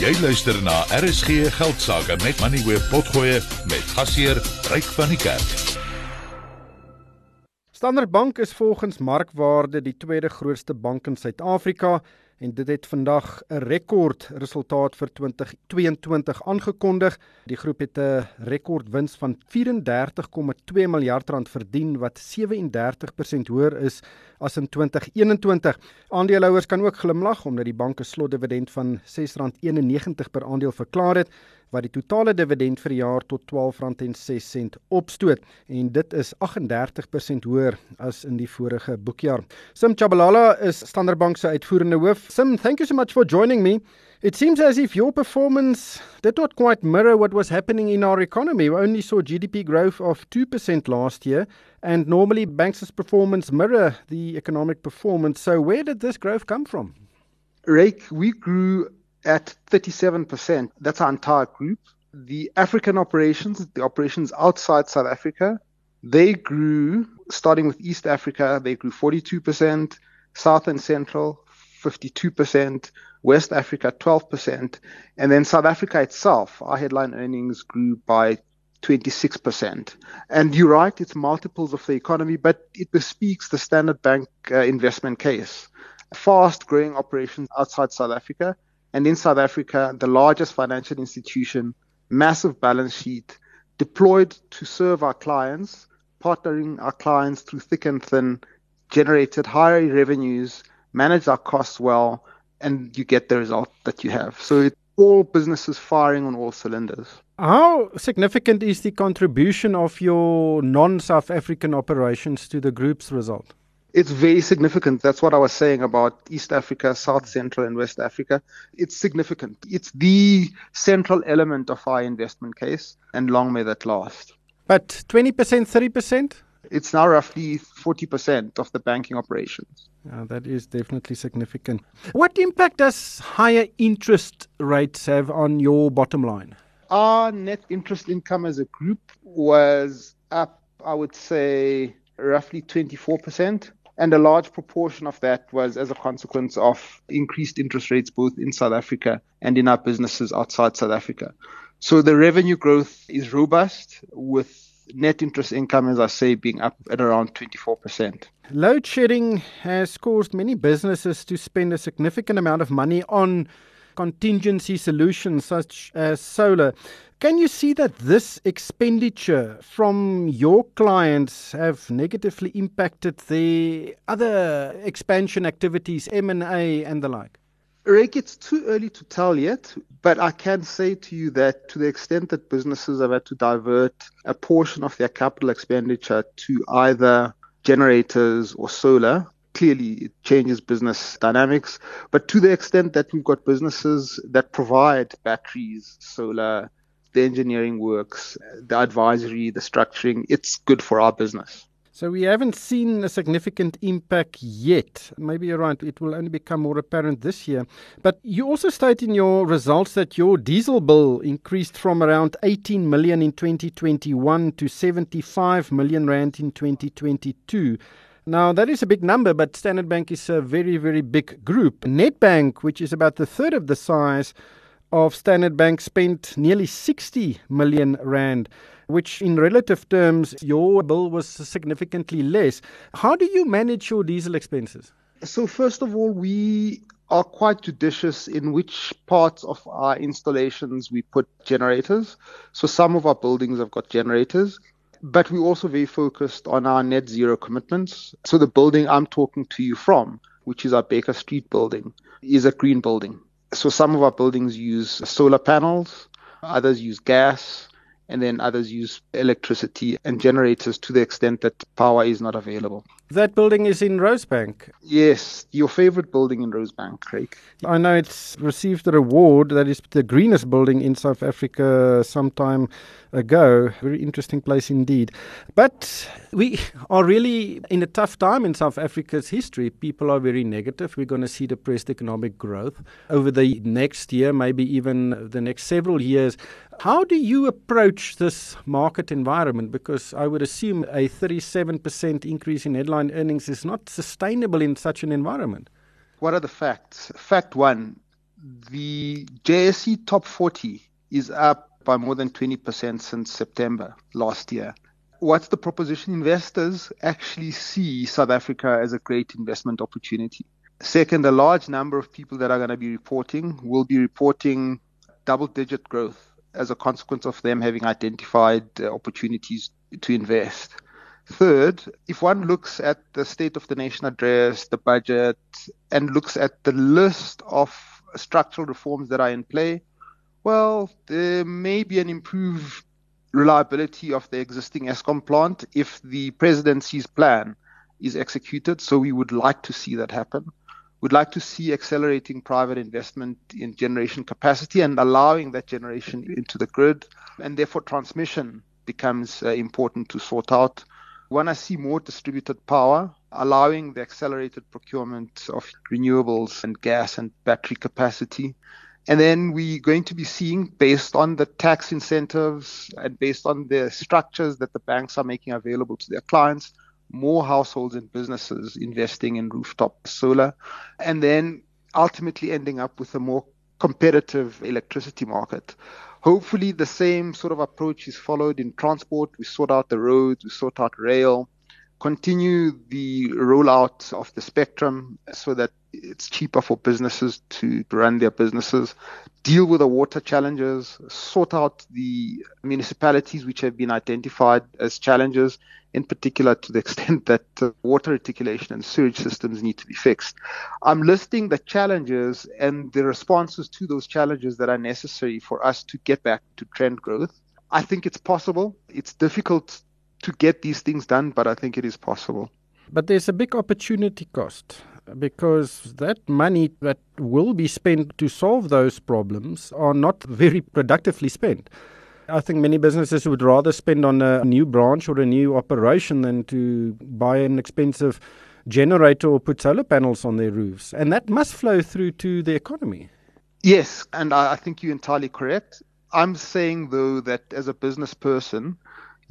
Jy luister na RSG Geldsaake met Money Web Potgoe met gasheer Ryk van die Kerk. Standard Bank is volgens markwaarde die tweede grootste bank in Suid-Afrika en dit het vandag 'n rekordresultaat vir 2022 aangekondig. Die groep het 'n rekordwins van 34,2 miljard rand verdien wat 37% hoër is as in 2021. Aandeelhouers kan ook glimlag omdat die bank 'n slotdividend van R6.91 per aandeel verklaar het wat die totale dividend vir die jaar tot R12.06 opstoot en dit is 38% hoër as in die vorige boekjaar. Sim Chabalala is Standard Bank se uitvoerende hoof. Sim, thank you so much for joining me. It seems as if your performance did not quite mirror what was happening in our economy. We only saw GDP growth of 2% last year and normally banks' performance mirror the economic performance. So where did this growth come from? Rake, we grew at 37%. That's our entire group. The African operations, the operations outside South Africa, they grew, starting with East Africa, they grew 42%, South and Central, 52%, West Africa, 12%, and then South Africa itself, our headline earnings grew by 26%. And you're right, it's multiples of the economy, but it bespeaks the Standard Bank uh, investment case. Fast growing operations outside South Africa, and in South Africa, the largest financial institution, massive balance sheet, deployed to serve our clients, partnering our clients through thick and thin, generated higher revenues, managed our costs well, and you get the result that you have. So it's all businesses firing on all cylinders. How significant is the contribution of your non South African operations to the group's result? It's very significant. That's what I was saying about East Africa, South Central, and West Africa. It's significant. It's the central element of our investment case, and long may that last. But 20%, 30%? It's now roughly 40% of the banking operations. Yeah, that is definitely significant. What impact does higher interest rates have on your bottom line? Our net interest income as a group was up, I would say, roughly 24%. And a large proportion of that was as a consequence of increased interest rates both in South Africa and in our businesses outside South Africa. So the revenue growth is robust with net interest income, as I say, being up at around 24%. Load shedding has caused many businesses to spend a significant amount of money on contingency solutions such as solar. Can you see that this expenditure from your clients have negatively impacted the other expansion activities, M&A and the like? Rick, it's too early to tell yet, but I can say to you that to the extent that businesses have had to divert a portion of their capital expenditure to either generators or solar, clearly it changes business dynamics. But to the extent that we've got businesses that provide batteries, solar, the engineering works, the advisory, the structuring, it's good for our business. So we haven't seen a significant impact yet. Maybe you're right, it will only become more apparent this year. But you also state in your results that your diesel bill increased from around 18 million in 2021 to 75 million rand in 2022. Now, that is a big number, but Standard Bank is a very, very big group. Nedbank, which is about the third of the size, of Standard Bank spent nearly 60 million rand, which in relative terms, your bill was significantly less. How do you manage your diesel expenses? So, first of all, we are quite judicious in which parts of our installations we put generators. So, some of our buildings have got generators. But we're also very focused on our net zero commitments. So the building I'm talking to you from, which is our Baker Street building, is a green building. So some of our buildings use solar panels, others use gas, and then others use electricity and generators to the extent that power is not available. That building is in Rosebank. Yes, your favorite building in Rosebank, Craig. I know it's received a reward that is the greenest building in South Africa some time ago. Very interesting place indeed. But we are really in a tough time in South Africa's history. People are very negative. We're going to see depressed economic growth over the next year, maybe even the next several years. How do you approach this market environment? Because I would assume a 37% increase in headline earnings is not sustainable in such an environment. What are the facts? Fact one the JSE top 40 is up by more than 20% since September last year. What's the proposition? Investors actually see South Africa as a great investment opportunity. Second, a large number of people that are going to be reporting will be reporting double digit growth as a consequence of them having identified uh, opportunities to invest. Third, if one looks at the State of the Nation address, the budget, and looks at the list of structural reforms that are in play, well, there may be an improved reliability of the existing Eskom plant if the presidency's plan is executed. So we would like to see that happen. We'd like to see accelerating private investment in generation capacity and allowing that generation into the grid. And therefore, transmission becomes uh, important to sort out. When I see more distributed power, allowing the accelerated procurement of renewables and gas and battery capacity. And then we're going to be seeing, based on the tax incentives and based on the structures that the banks are making available to their clients, more households and businesses investing in rooftop solar, and then ultimately ending up with a more competitive electricity market. Hopefully, the same sort of approach is followed in transport. We sort out the roads, we sort out rail, continue the rollout of the spectrum so that it's cheaper for businesses to run their businesses, deal with the water challenges, sort out the municipalities which have been identified as challenges, in particular to the extent that uh, water reticulation and sewage systems need to be fixed. I'm listing the challenges and the responses to those challenges that are necessary for us to get back to trend growth. I think it's possible. It's difficult to get these things done, but I think it is possible. But there's a big opportunity cost because that money that will be spent to solve those problems are not very productively spent. I think many businesses would rather spend on a new branch or a new operation than to buy an expensive generator or put solar panels on their roofs. And that must flow through to the economy. Yes, and I think you're entirely correct. I'm saying, though, that as a business person,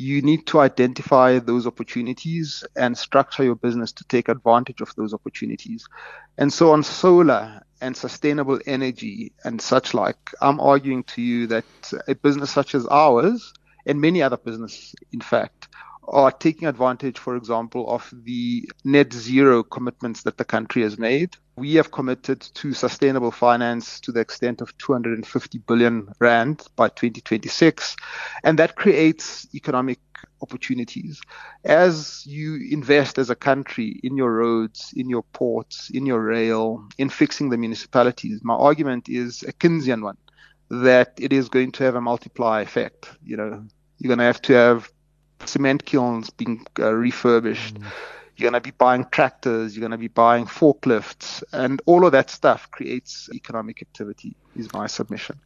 you need to identify those opportunities and structure your business to take advantage of those opportunities. And so on solar and sustainable energy and such like, I'm arguing to you that a business such as ours and many other businesses, in fact, are taking advantage, for example, of the net zero commitments that the country has made. We have committed to sustainable finance to the extent of 250 billion rand by 2026, and that creates economic opportunities. As you invest as a country in your roads, in your ports, in your rail, in fixing the municipalities, my argument is a Keynesian one that it is going to have a multiplier effect. You know, you're going to have to have cement kilns being uh, refurbished. Mm. You're going to be buying tractors. You're going to be buying forklifts, and all of that stuff creates economic activity. Is my submission.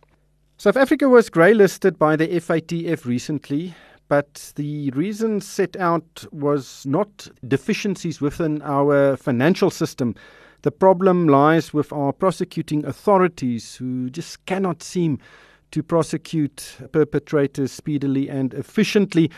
South Africa was grey listed by the FATF recently, but the reason set out was not deficiencies within our financial system. The problem lies with our prosecuting authorities who just cannot seem to prosecute perpetrators speedily and efficiently.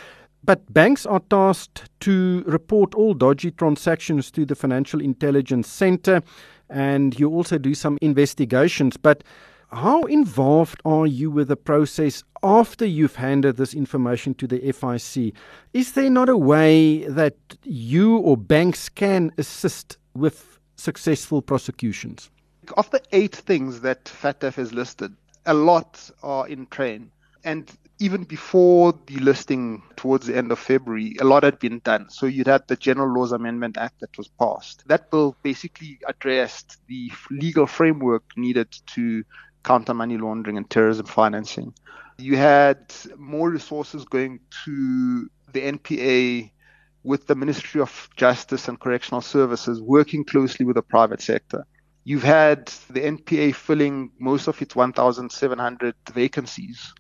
But banks are tasked to report all dodgy transactions to the Financial Intelligence Center, and you also do some investigations. But how involved are you with the process after you've handed this information to the FIC? Is there not a way that you or banks can assist with successful prosecutions? Of the eight things that FATF has listed, a lot are in train. And even before the listing towards the end of February, a lot had been done. So you'd had the General Laws Amendment Act that was passed. That bill basically addressed the legal framework needed to counter money laundering and terrorism financing. You had more resources going to the NPA with the Ministry of Justice and Correctional Services working closely with the private sector. You've had the NPA filling most of its 1,700 vacancies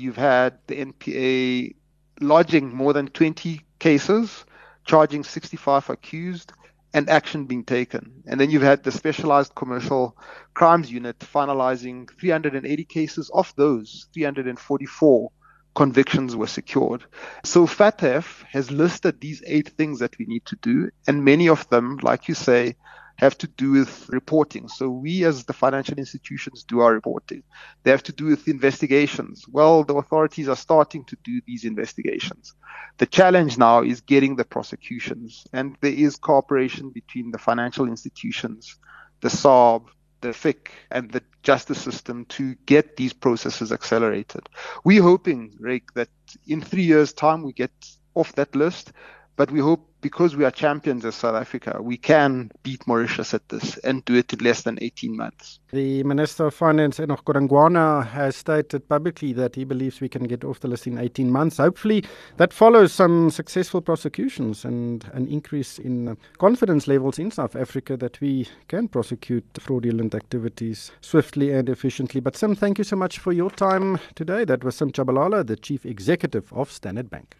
You've had the NPA lodging more than 20 cases, charging 65 accused, and action being taken. And then you've had the Specialized Commercial Crimes Unit finalizing 380 cases. Of those, 344 convictions were secured. So FATF has listed these eight things that we need to do, and many of them, like you say, have to do with reporting. So we as the financial institutions do our reporting. They have to do with investigations. Well, the authorities are starting to do these investigations. The challenge now is getting the prosecutions and there is cooperation between the financial institutions, the SARB, the FIC and the justice system to get these processes accelerated. We're hoping, Rick, that in three years' time we get off that list, but we hope because we are champions as South Africa, we can beat Mauritius at this and do it in less than 18 months. The Minister of Finance, Enoch Godongwana, has stated publicly that he believes we can get off the list in 18 months. Hopefully, that follows some successful prosecutions and an increase in confidence levels in South Africa that we can prosecute fraudulent activities swiftly and efficiently. But, Sim, thank you so much for your time today. That was Sim Tshabalala, the Chief Executive of Standard Bank.